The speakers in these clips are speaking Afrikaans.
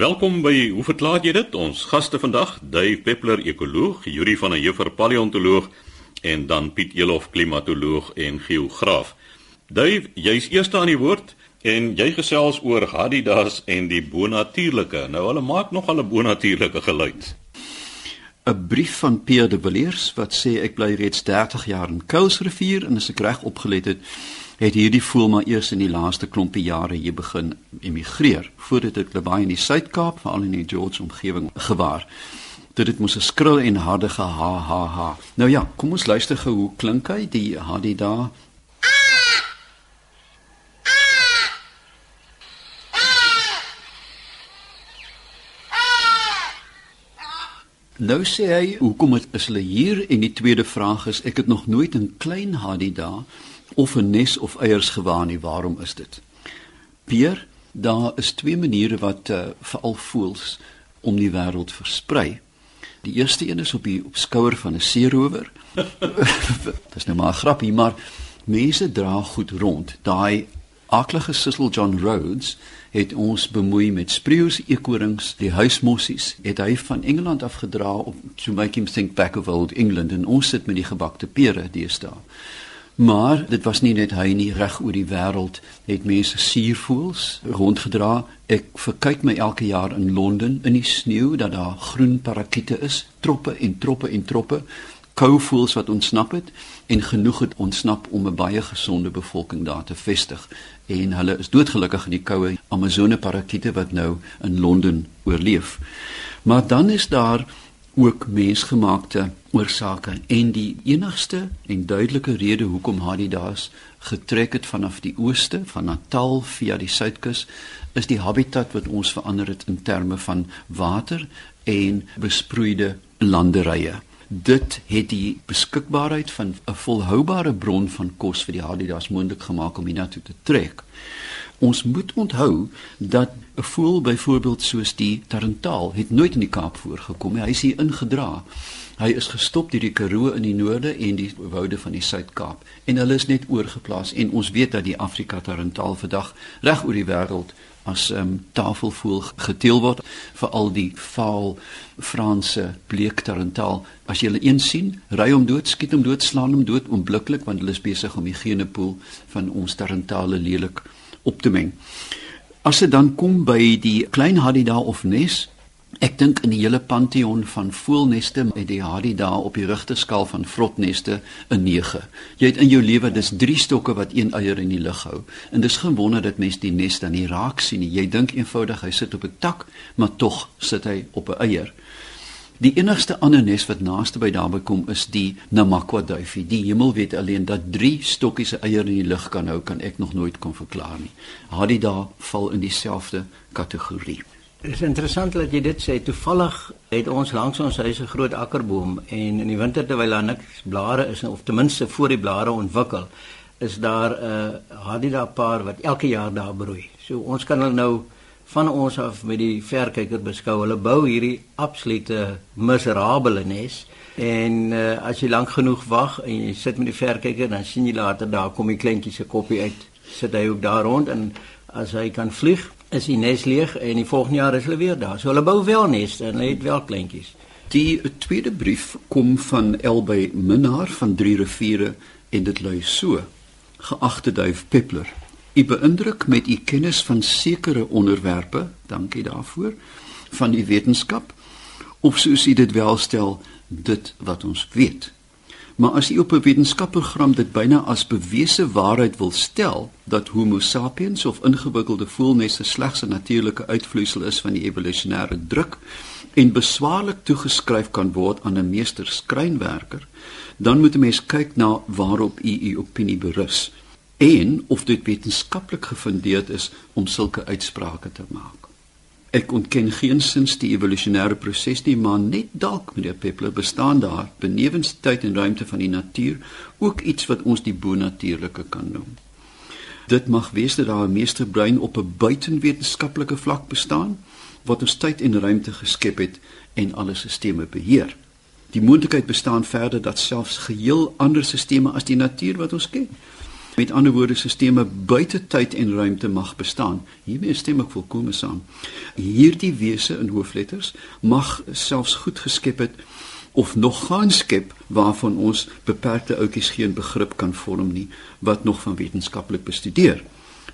Welkom by Hoe verklaar jy dit? Ons gaste vandag, Dave Peppler, ekoloog, Yuri van der Heever, paleontoloog en dan Piet Elof, klimatoloog en geograaf. Dave, jy's eerste aan die woord en jy gesels oor Hadidas en die bonatuurlike. Nou hulle maak nog al 'n bonatuurlike geluid. 'n Brief van Pierre de Villiers wat sê ek bly reeds 30 jaar in Kuilsrivier en as ek reg opgelet het, het hierdie voel maar eers in die laaste klompie jare hier begin emigreer voordat dit baie in die Suid-Kaap veral in die George omgewing gewaar. Dit dit moes 'n skril en harde ha ha ha. Nou ja kom ons luister gou hoe klink hy die hadi daar? Nou sê hy, hoekom het is hulle hier? En die tweede vraag is, ek het nog nooit 'n klein hadida of 'n nes of eiers gewaar nie. Waarom is dit? Pier, daar is twee maniere wat uh, veral voels om die wêreld versprei. Die eerste een is op die op skouer van 'n seerower. Dis nou maar 'n grappie, maar mense dra goed rond. Daai aklige Cecil John Rhodes het ons bemoei met spreeus, eekorings, die huismossies. Het hy van Engeland af gedra om to make him think back of old England en ons sit met die gebakte pere deesdae. Maar dit was nie net hy nie reg oor die wêreld het mense suurvoels rondgedra. Ek verkyk my elke jaar in Londen in die sneeu dat daar groen parakiete is, troppe en troppe en troppe kouvoels wat ontsnap het en genoeg het ontsnap om 'n baie gesonde bevolking daar te vestig en hulle is doodgelukkig in die koue Amazone parakiete wat nou in Londen oorleef. Maar dan is daar ook mensgemaakte oorsake en die enigste en duidelike rede hoekom Hadidas getrek het vanaf die ooste van Natal via die suidkus is die habitat wat ons verander het in terme van water en besproeide landerye. Dit het die beskikbaarheid van 'n volhoubare bron van kos vir die Hadidas moontlik gemaak om hiernatoe te trek. Ons moet onthou dat 'n voël byvoorbeeld soos die tarantaal het nooit in die Kaap voorgekom nie. Hy is hier ingedra. Hy is gestop deur die Karoo in die noorde en die woude van die Suid-Kaap en hulle is net oorgeplaas en ons weet dat die Afrika tarantaal vandag reg oor die wêreld as 'n um, ehm, tafelvoël geteel word vir al die vaal Franse bleek tarantaal. As jy hulle een sien, ry hom dood, skiet hom dood, slaan hom dood onmiddellik want hulle is besig om die genepool van ons tarantale lelik op te meng. As dit dan kom by die klein hadida of nes, ek dink in die hele pantheon van voelneste met die hadida op die rigterskaal van vrotneste 'n 9. Jy het in jou lewe dis 3 stokke wat een eier in die lug hou. En dis gewonder dat mens die nes dan nie raak sien nie. Jy dink eenvoudig hy sit op 'n tak, maar tog sit hy op 'n eier. Die enigste ander nes wat naaste by daarby kom is die Namakwa duifie. Die hemel weet alleen dat 3 stokkies se eier in die lug kan hou, kan ek nog nooit kon verklaar nie. Hadi daar val in dieselfde kategorie. Dit is interessant dat jy dit sê. Toevallig het ons langs ons huis 'n groot akkerboom en in die winter terwyl daar niks blare is of ten minste voor die blare ontwikkel, is daar 'n uh, Hadida paar wat elke jaar daar broei. So ons kan hulle nou van ons af met die verkyker beskou. Hulle bou hierdie absolute miserabele nes en uh, as jy lank genoeg wag en jy sit met die verkyker dan sien jy later daar kom die kleintjies se koppie uit. Sit hy ook daar rond en as hy kan vlieg, is die nes leeg en die volgende jaar is hulle weer daar. So hulle bou wel nes en hulle het wel kleintjies. Die tweede brief kom van Elbey Minnar van Drie Riviere en dit lui so: Geagte duif Peppler, U beïndruk met u kennis van sekere onderwerpe, dankie daarvoor, van die wetenskap of soos u dit welstel, dit wat ons weet. Maar as u op 'n wetenskapprogram dit byna as bewese waarheid wil stel dat Homo sapiens of ingewikkelde voelnesse slegs 'n natuurlike uitvloeisel is van die evolusionêre druk en beswaarlik toegeskryf kan word aan 'n meester skrynwerker, dan moet 'n mens kyk na waarop u u opinie berus en of dit wetenskaplik gefundeerd is om sulke uitsprake te maak. Ek ontken geensins die evolusionêre proses nie, maar net dalk meneer Peppler bestaan daar benewens tyd en ruimte van die natuur ook iets wat ons die bonatuurlike kan noem. Dit mag wees dat daar 'n meesterbrein op 'n buitenwetenskaplike vlak bestaan wat ons tyd en ruimte geskep het en alle stelsels beheer. Die moontlikheid bestaan verder dat selfs geheel ander stelsels as die natuur wat ons ken Met ander woorde, sisteme buite tyd en ruimte mag bestaan. Hiermee stem ek volkome saam. Hierdie wese in hoofletters mag selfs goed geskep het of nog gaan skep waarvan ons beperkte outjies geen begrip kan vorm nie wat nog van wetenskaplik bestudeer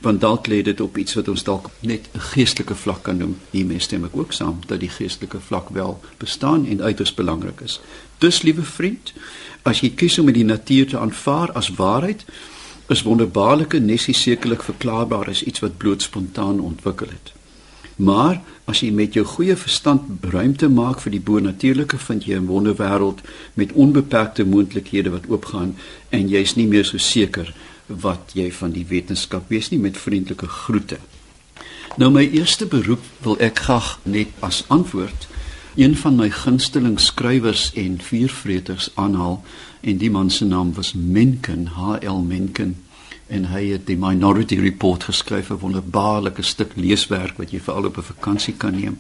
want dalk lê dit op iets wat ons dalk net 'n geestelike vlak kan noem. Hiermee stem ek ook saam dat die geestelike vlak wel bestaan en uiters belangrik is. Dus liewe vriend, as jy kies om die natuur te aanvaar as waarheid, is wonderbaarlike nessie sekerlik verklaarbaar as iets wat bloot spontaan ontwikkel het. Maar as jy met jou goeie verstand ruimte maak vir die bonatuurlike, vind jy 'n wonderwêreld met onbeperkte moontlikhede wat oopgaan en jy's nie meer so seker wat jy van die wetenskap weet nie met vriendelike groete. Nou my eerste beroep wil ek graag net as antwoord een van my gunsteling skrywers en vuurvreters aanhaal en die man se naam was Mencken, H.L. Mencken en hy het die Minority Report geskryf 'n wonderbaarlike stuk leeswerk wat jy veral op 'n vakansie kan neem.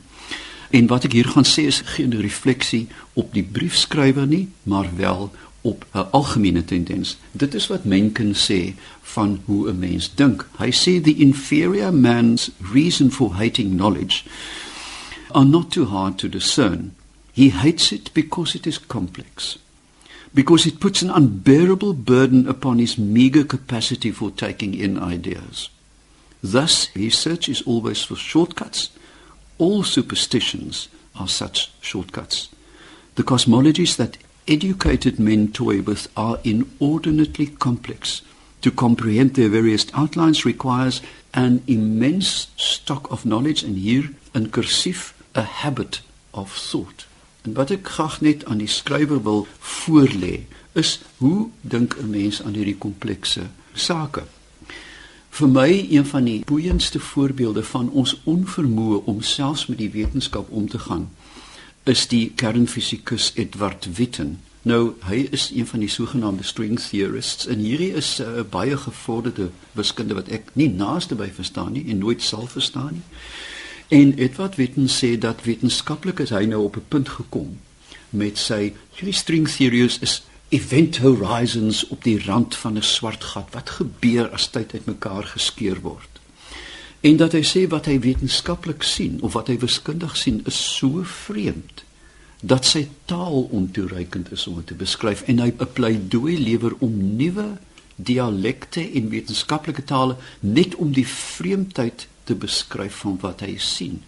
En wat ek hier gaan sê is geen refleksie op die briefskrywer nie, maar wel op 'n algemene tendens. Dit is wat Mencken sê van hoe 'n mens dink. Hy sê the inferior man's reason for hating knowledge are not too hard to discern. He hates it because it is complex. Because it puts an unbearable burden upon his meager capacity for taking in ideas. Thus, his search is always for shortcuts. All superstitions are such shortcuts. The cosmologies that educated men toy with are inordinately complex. To comprehend their various outlines requires an immense stock of knowledge and here in cursief a habit of thought. En wat ek graag net aan die skrywer wil voorlê is hoe dink 'n mens aan hierdie komplekse sake? Vir my een van die boeiendste voorbeelde van ons onvermoë om selfs met die wetenskap om te gaan is die kernfisikus Edward Witten. Nou, hy is een van die sogenaamde string theorists en hierdie is 'n uh, baie gevorderde wiskunde wat ek nie naaste by verstaan nie en nooit sal verstaan nie. En Edward Witten sê dat wetenskaplik is hy nou op 'n punt gekom met sy hierdie string theories is event horizons op die rand van 'n swart gat. Wat gebeur as tyd uitmekaar geskeur word? En dat hy sê wat hy wetenskaplik sien of wat hy wiskundig sien is so vreemd dat sy taal ontoereikend is om dit te beskryf en hy 'n pleidooi lewer om nuwe dialekte en wetenskaplike tale net om die vreemdheid te beskryf van wat hy sien.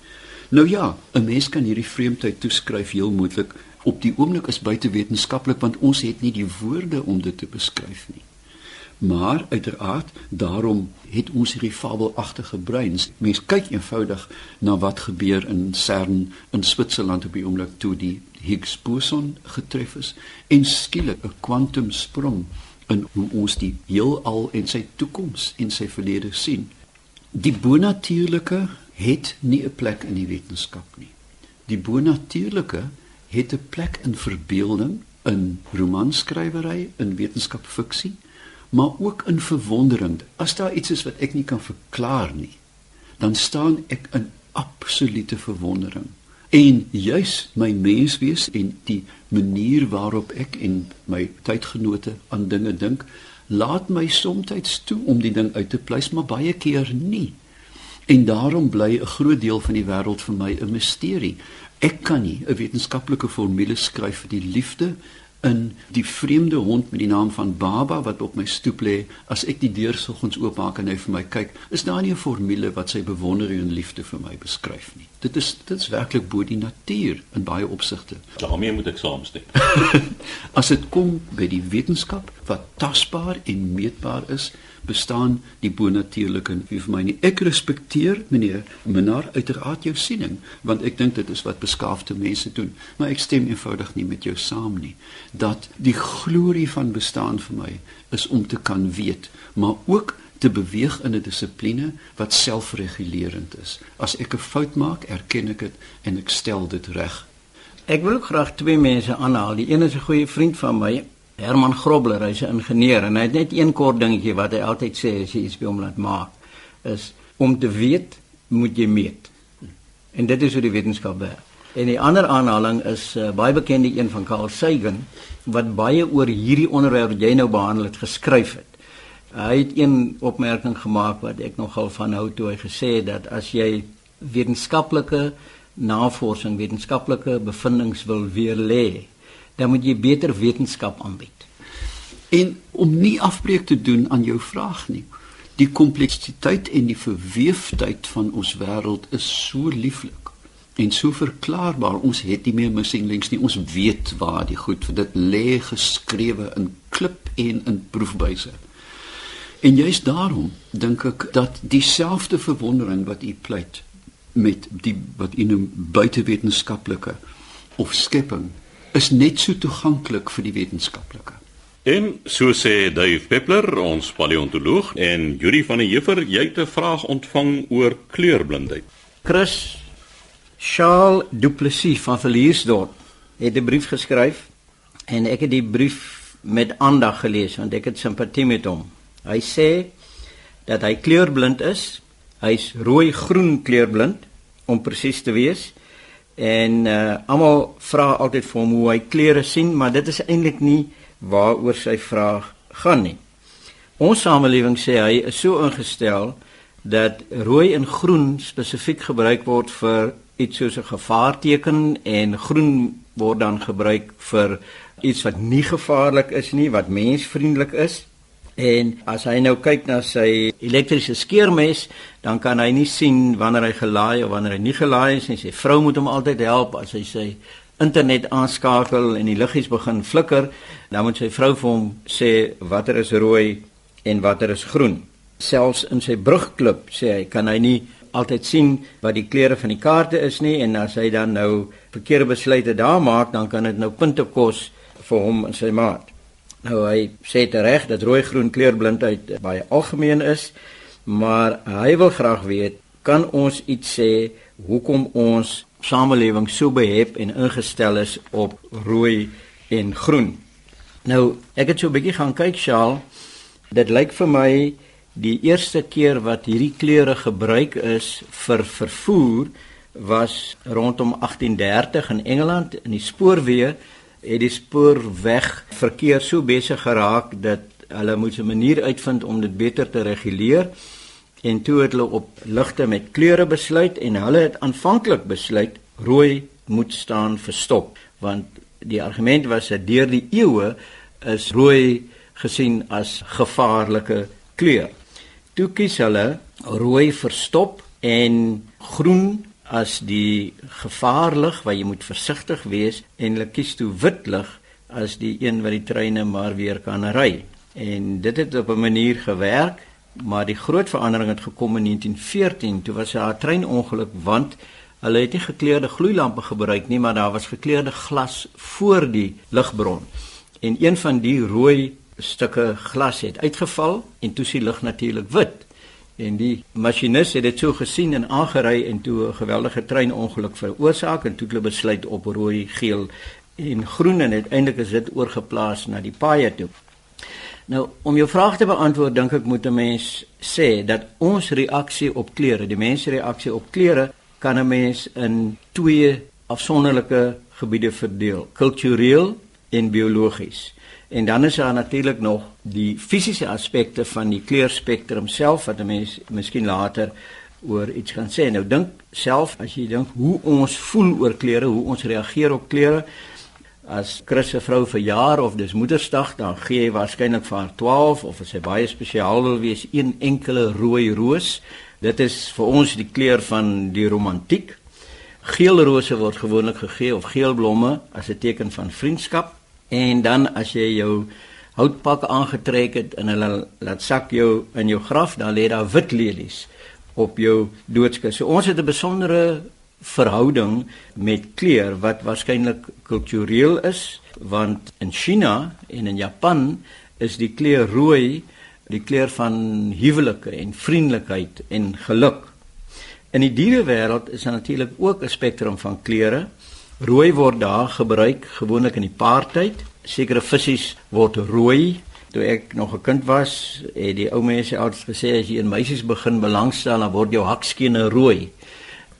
Nou ja, 'n mens kan hierdie vreemdheid toeskryf heel moontlik op die oomblik is buite wetenskaplik want ons het nie die woorde om dit te beskryf nie. Maar uiteraard, daarom het ons hierdie fabelagtige breins. Mens kyk eenvoudig na wat gebeur in CERN in Switserland op die oomblik toe die Higgs boson getref is en skielik 'n kwantumsprong in hoe ons die heelal en sy toekoms en sy verlede sien. Die bonatuurlike het nie 'n plek in die wetenskap nie. Die bonatuurlike het 'n plek in verbeelding, in romanskrywery, in wetenskapfiksie maar ook in verwondering. As daar iets is wat ek nie kan verklaar nie, dan staan ek in absolute verwondering. En juis my menswees en die manier waarop ek en my tydgenote aan dinge dink, laat my soms toe om die ding uit te pleis, maar baie keer nie. En daarom bly 'n groot deel van die wêreld vir my 'n misterie. Ek kan nie 'n wetenskaplike formule skryf vir die liefde in die vreemde hond met die naam van Baba wat op my stoep lê as ek die deur soggens oopmaak en hy vir my kyk is daar nie 'n formule wat sy bewondering en liefde vir my beskryf nie. Dit is dit is werklik bo die natuur in baie opsigte. Daarmee moet ek saamstem. As dit kom by die wetenskap wat tasbaar en meetbaar is bestaan die bonatuurlike en vir my nie. Ek respekteer meneer Minnar uiteraard jou siening want ek dink dit is wat beskaafde mense doen, maar ek stem eenvoudig nie met jou saam nie dat die glorie van bestaan vir my is om te kan weet, maar ook te beweeg in 'n dissipline wat selfregulerend is. As ek 'n fout maak, erken ek dit en ek stel dit reg. Ek wil graag twee mense aanhaal. Die een is 'n goeie vriend van my, Herman Grobler, hy's 'n ingenieur en hy het net een kort dingetjie wat hy altyd sê as jy iets wil laat maak is om te weet moet jy meet. En dit is hoe die wetenskap werk. En die ander aanhaling is uh, baie bekende een van Carl Sagan wat baie oor hierdie onderwerp wat jy nou behandel het geskryf het. Hy het een opmerking gemaak wat ek nogal van hou toe hy gesê het dat as jy wetenskaplike navorsing, wetenskaplike bevindinge wil weer lê, dan moet jy beter wetenskap aanbied. En om nie afbreek te doen aan jou vraag nie. Die kompleksiteit en die verweefdheid van ons wêreld is so lieflik en so verklaarbaar. Ons het nie meer missing links nie. Ons weet waar die goed vir dit lê geskrewe in klip en in proefbuise. En juist daarom dink ek dat dieselfde verwondering wat u pleit met die wat u noem buitewetenskaplike of skepping is net so toeganklik vir die wetenskaplike. En so sê Dave Peppler, ons paleontoloog en Yuri van der Heever, jy het 'n vraag ontvang oor kleurblindheid. Chris Charles Duplessis van Villiersdorp het 'n brief geskryf en ek het die brief met aandag gelees want ek het simpatie met hom. Hy sê dat hy kleurblind is. Hy's rooi-groen kleurblind om presies te wees. En uh almal vra altyd vir hom hoe hy kleure sien, maar dit is eintlik nie waaroor sy vraag gaan nie. Ons samelewing sê hy is so ingestel dat rooi en groen spesifiek gebruik word vir iets soos 'n gevaarteken en groen word dan gebruik vir iets wat nie gevaarlik is nie, wat mensvriendelik is. En as hy nou kyk na sy elektriese skeermes, dan kan hy nie sien wanneer hy gelaai of wanneer hy nie gelaai is nie. Sy vrou moet hom altyd help as hy sy internet aanskakel en die liggies begin flikker, dan moet sy vrou vir hom sê watter is rooi en watter is groen. Selfs in sy brugklub sê hy kan hy nie altyd sien wat die kleure van die kaarte is nie en as hy dan nou verkeerde besluite daar maak, dan kan dit nou punte kos vir hom en sy maat. Nou hy sê reg dat rooi-groen kleurblindheid baie algemeen is, maar hy wil graag weet, kan ons iets sê hoekom ons samelewing so behep en ingestel is op rooi en groen? Nou, ek het so 'n bietjie gaan kyk, Shaal. Dit lyk vir my die eerste keer wat hierdie kleure gebruik is vir vervoer was rondom 1830 in Engeland in die spoorweë het die spoorweg verkeer so besig geraak dat hulle moes 'n manier uitvind om dit beter te reguleer en toe het hulle op ligte met kleure besluit en hulle het aanvanklik besluit rooi moet staan vir stop want die argument was dat deur die eeue is rooi gesien as gevaarlike kleur. Toe kies hulle rooi vir stop en groen as die gevaarlig waar jy moet versigtig wees en hulle kies toe wit lig as die een wat die treine maar weer kan ry. En dit het op 'n manier gewerk, maar die groot verandering het gekom in 1914 toe was daar 'n treinongeluk want hulle het nie gekleurde gloeilampe gebruik nie, maar daar was gekleurde glas voor die ligbron. En een van die rooi stukke glas het uitgeval en toe sien lig natuurlik wit. En die masjinis het dit so gesien en aangery en toe 'n geweldige treinongeluk veroorsaak en toe hulle besluit op rooi, geel en groen en uiteindelik is dit oorgeplaas na die paaie toe. Nou, om jou vraag te beantwoord, dink ek moet 'n mens sê dat ons reaksie op kleure, die mensreaksie op kleure, kan 'n mens in twee afsonderlike gebiede verdeel: kultureel en biologies. En dan is daar natuurlik nog die fisiese aspekte van die kleurspektrum self wat 'n mens miskien later oor iets gaan sê. Nou dink self as jy dink hoe ons voel oor kleure, hoe ons reageer op kleure. As Chris se vrou verjaar of dis Moedersdag, dan gee hy waarskynlik vir haar 12 of as sy baie spesiaal wil wees, een enkele rooi roos. Dit is vir ons die kleur van die romantiek. Geel rose word gewoonlik gegee of geel blomme as 'n teken van vriendskap. En dan as jy jou houtpak aangetrek het en hulle laat sak jou in jou graf, dan lê daar wit lelies op jou doodskus. So ons het 'n besondere verhouding met kleur wat waarskynlik kultureel is, want in China en in Japan is die kleur rooi die kleur van huwelike en vriendelikheid en geluk. In die dierewêreld is daar natuurlik ook 'n spektrum van kleure. Rooi word daar gebruik gewoonlik in die paartyd. Sekere visse word rooi. Toe ek nog 'n kind was, het die ou mense altyd gesê as jy in meisies begin belangstel, dan word jou hakskene rooi.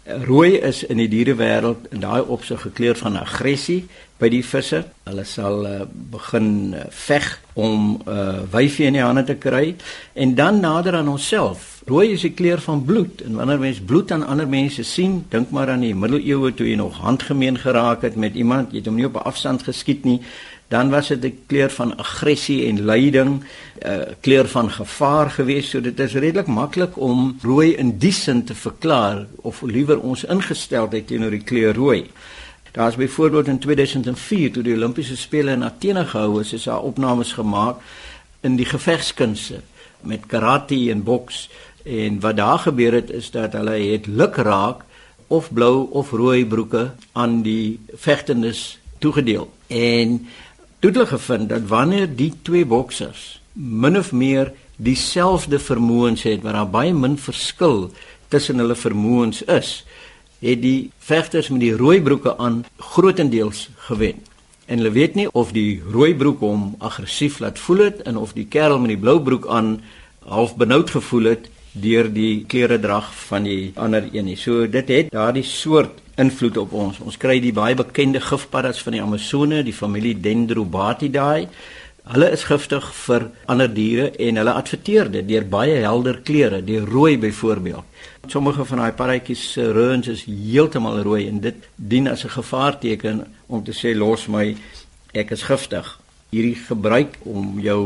Rooi is in die dierewêreld in daai opsig gekleur van aggressie by die visse. Hulle sal uh, begin uh, veg om 'n uh, wyfie in die hande te kry en dan nader aan onsself. Rooi is die kleur van bloed en wanneer mens bloed aan ander mense sien, dink maar aan die middeleeue toe jy nog handgemeen geraak het met iemand, jy het hom nie op 'n afstand geskiet nie, dan was dit 'n kleur van aggressie en lyding, 'n uh, kleur van gevaar geweest. So dit is redelik maklik om rooi in die sin te verklaar of liewer ons ingesteldheid teenoor die kleur rooi. Daar's byvoorbeeld in 2004 toe die Olimpiese spele in Athene gehou is, is daar opnames gemaak in die gevegskunste met karate en boks en wat daar gebeur het is dat hulle het lukraak of blou of rooi broeke aan die vegtendes toegedeel. En toe het hulle gevind dat wanneer die twee boksers min of meer dieselfde vermoëns het, waar daar baie min verskil tussen hulle vermoëns is, het die vegters met die rooi broeke aan grootendeels gewen. En hulle weet nie of die rooi broek hom aggressief laat voel het en of die kerel met die blou broek aan half benoud gevoel het deur die klere drag van die ander een nie. So dit het daardie soort invloed op ons. Ons kry die baie bekende gifpaddas van die Amazone, die familie Dendrobatidae. Hulle is giftig vir ander diere en hulle adverteer dit deur baie helder kleure, deur rooi byvoorbeeld. Sommige van daai paddatjies se reuns is heeltemal rooi en dit dien as 'n gevaarteken om te sê los my, ek is giftig. Hierdie gebruik om jou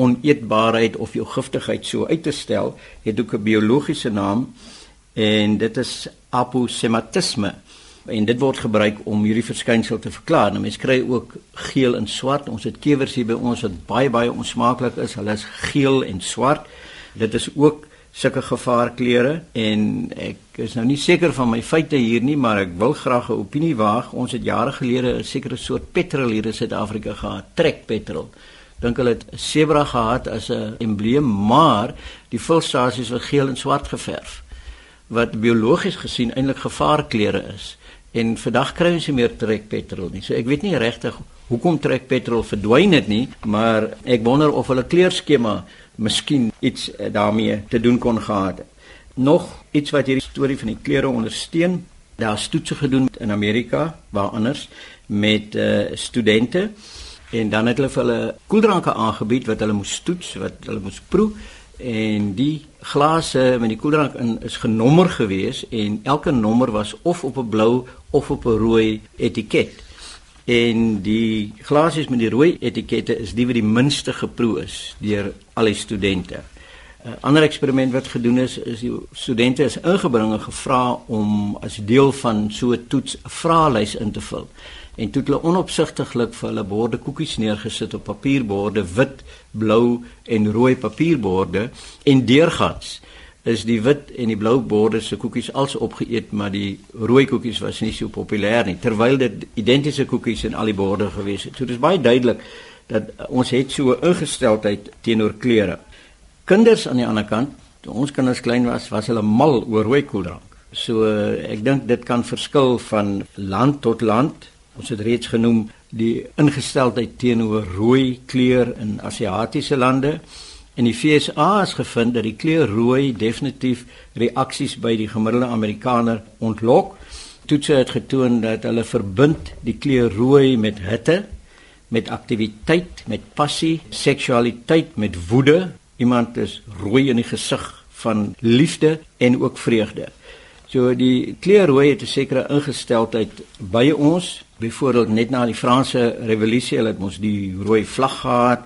oneetbaarheid of jou giftigheid so uit te stel, het ook 'n biologiese naam en dit is aposematisme en dit word gebruik om hierdie verskynsel te verklaar. Nou mense kry ook geel en swart. Ons het kewers hier by ons wat baie baie onsmaaklik is. Hulle is geel en swart. Dit is ook sulke gevaarkleure en ek is nou nie seker van my feite hier nie, maar ek wil graag 'n opinie waag. Ons het jare gelede 'n sekere soort petrol hier in Suid-Afrika gehad, trek petrol. Dink hulle het 'n sebra gehad as 'n embleem, maar die vulstasies was geel en swart geverf wat biologies gesien eintlik gevaarkleure is. En vandag kry ons nie meer trek petrol nie. So ek weet nie regtig hoekom trek petrol verdwyn het nie, maar ek wonder of hulle kleurskema miskien iets eh, daarmee te doen kon gehad het. Nog iets wat hierdie storie van die kleure ondersteun. Daar's toetse gedoen in Amerika waar anders met uh, studente en dan het hulle vir hulle koeldranke aangebied wat hulle moes toets, wat hulle moes proe en die glase met die koeldrank in is genommer gewees en elke nommer was of op 'n blou of op 'n rooi etiket. En die glasies met die rooi etikette is die wat die minste geproe is deur al die studente. 'n Ander eksperiment wat gedoen is, is die studente is ingebring en gevra om as deel van so 'n toets 'n vraelys in te vul en toe het hulle onopsigtiglik vir hulle borde koekies neergesit op papierborde wit, blou en rooi papierborde en deurgangs is die wit en die blou borde se koekies als opgeëet maar die rooi koekies was nie so populêr nie terwyl dit identiese koekies in al die borde gewees het. So dis baie duidelik dat ons het so 'n ingesteldheid teenoor kleure. Kinders aan die ander kant, toe ons kinders klein was, was hulle mal oor rooi koeldrank. So ek dink dit kan verskil van land tot land Ons het reeds genoem die ingesteldheid teenoor rooi kleur in Asiatiese lande. In die FSA is gevind dat die kleur rooi definitief reaksies by die gemiddelde Amerikaner ontlok. Toetse het getoon dat hulle verbind die kleur rooi met hitte, met aktiwiteit, met passie, seksualiteit, met woede. Iemand is rooi in die gesig van liefde en ook vreugde. So die kleur rooi het 'n sekere ingesteldheid by ons byvoorbeeld net na die Franse revolusie, hulle het mos die rooi vlag gehad,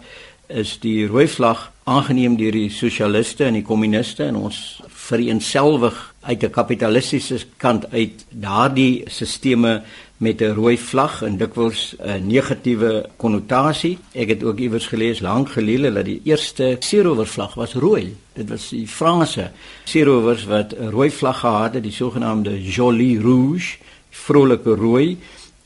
is die rooi vlag aangeneem deur die sosialiste en die kommuniste en ons vereenselwig uit 'n kapitalistiese kant uit daardie sisteme met 'n rooi vlag en dikwels 'n negatiewe konnotasie. Ek het ook iewers gelees lank gelede dat die eerste seerower vlag was rooi. Dit was die Franse seerowers wat 'n rooi vlag gehad het, die sogenaamde Joli Rouge, vrolike rooi.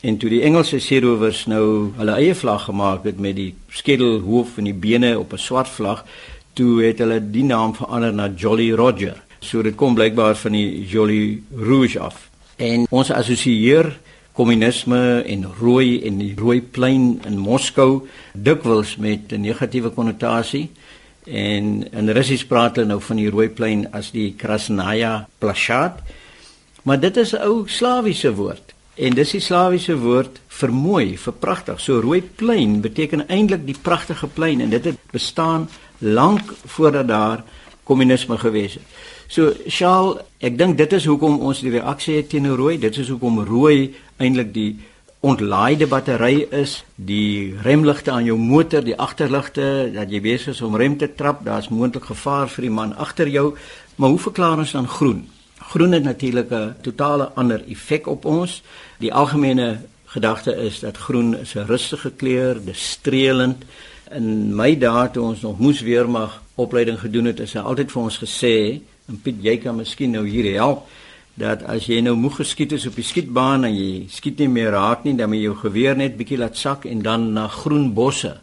En toe die Engelse seerowers nou hulle eie vlag gemaak het met die skedel, hoof en die bene op 'n swart vlag, toe het hulle die naam verander na Jolly Roger. So dit kom blykbaar van die Jolly Rouge af. En ons assosieer kommunisme en rooi en die rooi plein in Moskou dikwels met 'n negatiewe konnotasie. En in Russies praat hulle nou van die rooi plein as die Krasnaya Plashad Maar dit is 'n ou slawiese woord. En dis die slawiese woord vir mooi, vir pragtig. So rooi plein beteken eintlik die pragtige plein en dit het bestaan lank voordat daar kommunisme gewees het. So Shaal, ek dink dit is hoekom ons die reaksie het teen rooi. Dit is hoekom rooi eintlik die ontlaaide battery is, die remligte aan jou motor, die agterligte, dat jy besig is om rem te trap, daar's moontlik gevaar vir die man agter jou. Maar hoe verklaar ons dan groen? Groen het natuurlik 'n totale ander effek op ons. Die algemene gedagte is dat groen 'n rustige kleur, dis streelend. In my dae toe ons nog moes weermag opleiding gedoen het, is hy altyd vir ons gesê, en Piet, jy kan miskien nou hier help dat as jy nou moeg geskiet is op die skietbaan en jy skiet nie meer raak nie, dan moet jy jou geweer net bietjie laat sak en dan na groen bosse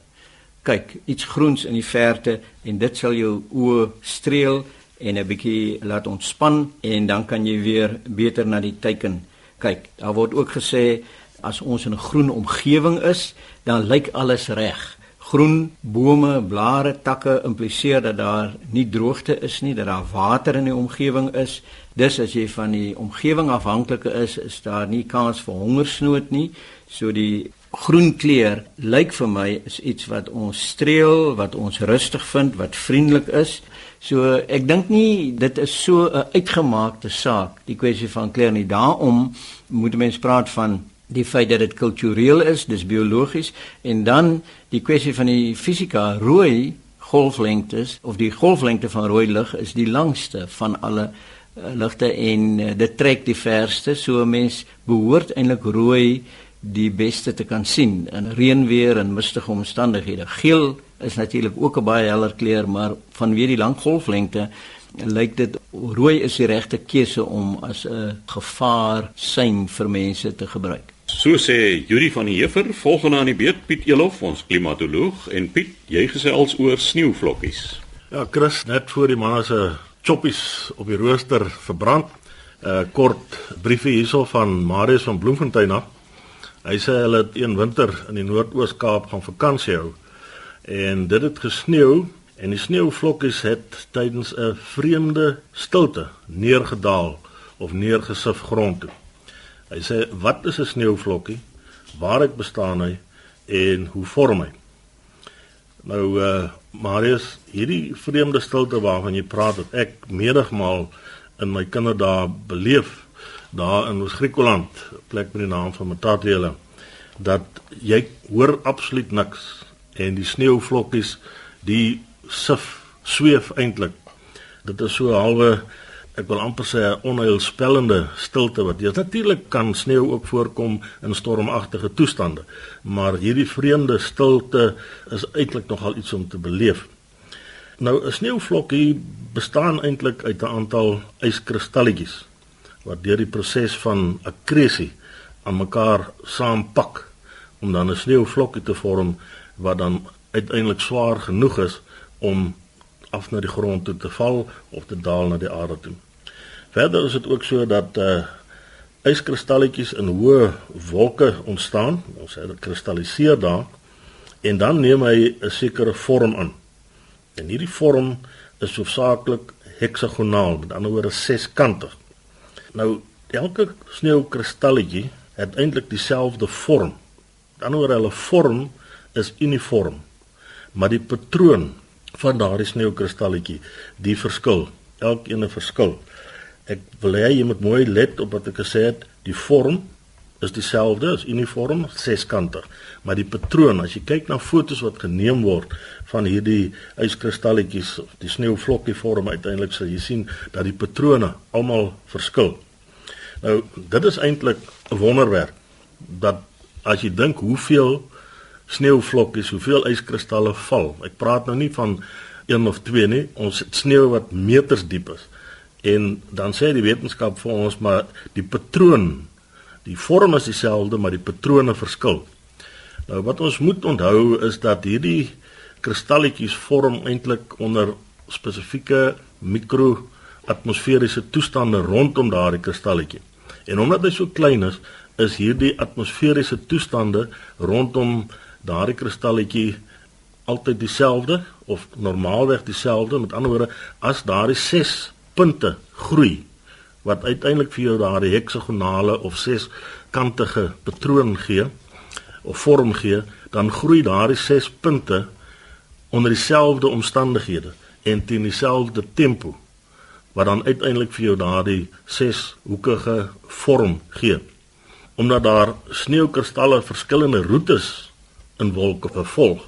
kyk, iets groens in die verte en dit sal jou oë streel en 'n bietjie laat ontspan en dan kan jy weer beter na die teiken kyk. Daar word ook gesê as ons in 'n groen omgewing is, dan lyk alles reg. Groen bome, blare, takke impliseer dat daar nie droogte is nie, dat daar water in die omgewing is. Dis as jy van die omgewing afhanklik is, is daar nie kans vir hongersnood nie. So die groen kleur lyk vir my is iets wat ons streel, wat ons rustig vind, wat vriendelik is. So ek dink nie dit is so 'n uitgemaakte saak die kwessie van kleur nie. Daarom moet mense praat van die feit dat dit kultureel is, dis biologies en dan die kwessie van die fisika rooi golflengtes of die golflengte van rooi lig is die langste van alle uh, ligte en uh, dit trek die verste so 'n mens behoort eintlik rooi die beste te kan sien in reënweer en mistige omstandighede. Geel is natuurlik ook 'n baie heller kleur, maar vanweë die lang golflengte lyk dit rooi is die regte keuse om as 'n gevaar sein vir mense te gebruik. So sê Yuri van die Heever, volgende aan die beurt Piet Elof, ons klimatoloog en Piet, jy gesê als oor sneeuvlokkies. Ja, Chris, net voor die manne se choppies op die rooster verbrand. 'n uh, Kort briefie hierso van Marius van Bloemfontein af. Hy sê hulle het een winter in die Noord-Oos-Kaap gaan vakansie hou en dit het gesneeu en die sneeuvlokkies het tydens 'n vreemde stilte neergedaal of neergesif grond toe. Hy sê wat is 'n sneeuvlokkie? Waar het bestaan hy en hoe vorm hy? Nou uh Marius, hierdie vreemde stilte waarvan jy praat, het ek menigmal in my kinderdae beleef daar in Oos-Griekeland, plek met die naam van Matatiele, dat jy hoor absoluut niks en die sneeuvlokkies die sif sweef eintlik. Dit is so halwe ek wil amper sê 'n onheilspellende stilte wat jy natuurlik kan sneeu ook voorkom in stormagtige toestande, maar hierdie vreemde stilte is eintlik nogal iets om te beleef. Nou 'n sneeuvlokkie bestaan eintlik uit 'n aantal yskristalletjies wat deur die proses van akkresie aan mekaar saampak om dan 'n sneeuvlokkie te vorm wat dan uiteindelik swaar genoeg is om af na die grond toe te val of te daal na die aarde toe. Verder is dit ook so dat uh yskristalletjies in hoë wolke ontstaan, ons sê dit kristalliseer daar en dan neem hy 'n sekere vorm aan. En hierdie vorm is hoofsaaklik heksagonaal, met ander woorde seskantig. Nou elke sneeukristalletjie het eintlik dieselfde vorm. Met ander woorde hulle vorm is uniform. Maar die patroon van daardie sneeukristalletjie, die verskil. Elkeen 'n verskil. Ek wil hê jy moet mooi let op wat ek gesê het. Die vorm is dieselfde, is uniform, seskantig. Maar die patroon, as jy kyk na fotos wat geneem word van hierdie yskristalletjies of die sneeuvlokkie vorm uiteindelik sal jy sien dat die patrone almal verskil. Nou, dit is eintlik 'n wonderwerk dat as jy dink hoeveel sneeuvlokkies, hoeveel yskristalle val. Ek praat nou nie van een of twee nie, ons het sneeu wat meters diep is. En dan sê die wetenskap vir ons maar die patroon, die vorm is dieselfde, maar die patrone verskil. Nou wat ons moet onthou is dat hierdie kristalletjies vorm eintlik onder spesifieke mikroatmosferiese toestande rondom daardie kristalletjie. En omdat hy so klein is, is hierdie atmosferiese toestande rondom daardie kristalletjie altyd dieselfde of normaalweg dieselfde met ander woorde as daardie 6 punte groei wat uiteindelik vir jou daardie heksagonale of seskantige patroon gee of vorm gee, dan groei daardie ses punte onder dieselfde omstandighede en teen dieselfde tempo wat dan uiteindelik vir jou daardie seshoekige vorm gee. Omdat daar sneeukristalle verskillende roetes in wolke vervolg,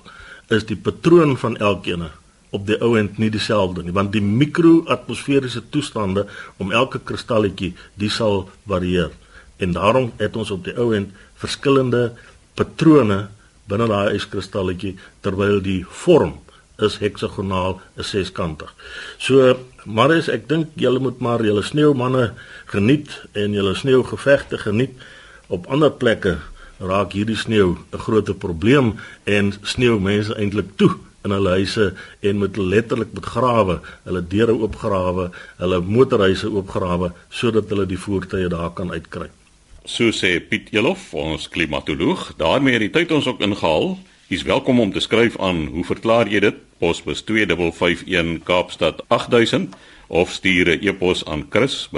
is die patroon van elkeen op die ou end nie dieselfde nie, want die mikroatmosferiese toestande om elke kristalletjie die sal varieer. En daarom het ons op die ou end verskillende patrone binne daai yskristalletjie terwyl die vorm is heksagonaal, is seskantig. So Marius, ek dink julle moet maar julle sneeumanne geniet en julle sneeugevegte geniet. Op ander plekke raak hierdie sneeu 'n groot probleem en sneeu mense eintlik toe in hulle huise en moet letterlik met grawe, hulle deure oopgrawe, hulle motorhuise oopgrawe sodat hulle die voertuie daar kan uitkry. So sê Piet Elof, ons klimatoloog. daarmee het die tyd ons ook ingehaal. Jy's welkom om te skryf aan hoe verklaar jy dit? Posbus 2551 Kaapstad 8000 of stuur 'n e-pos aan chris@rsg.co.za.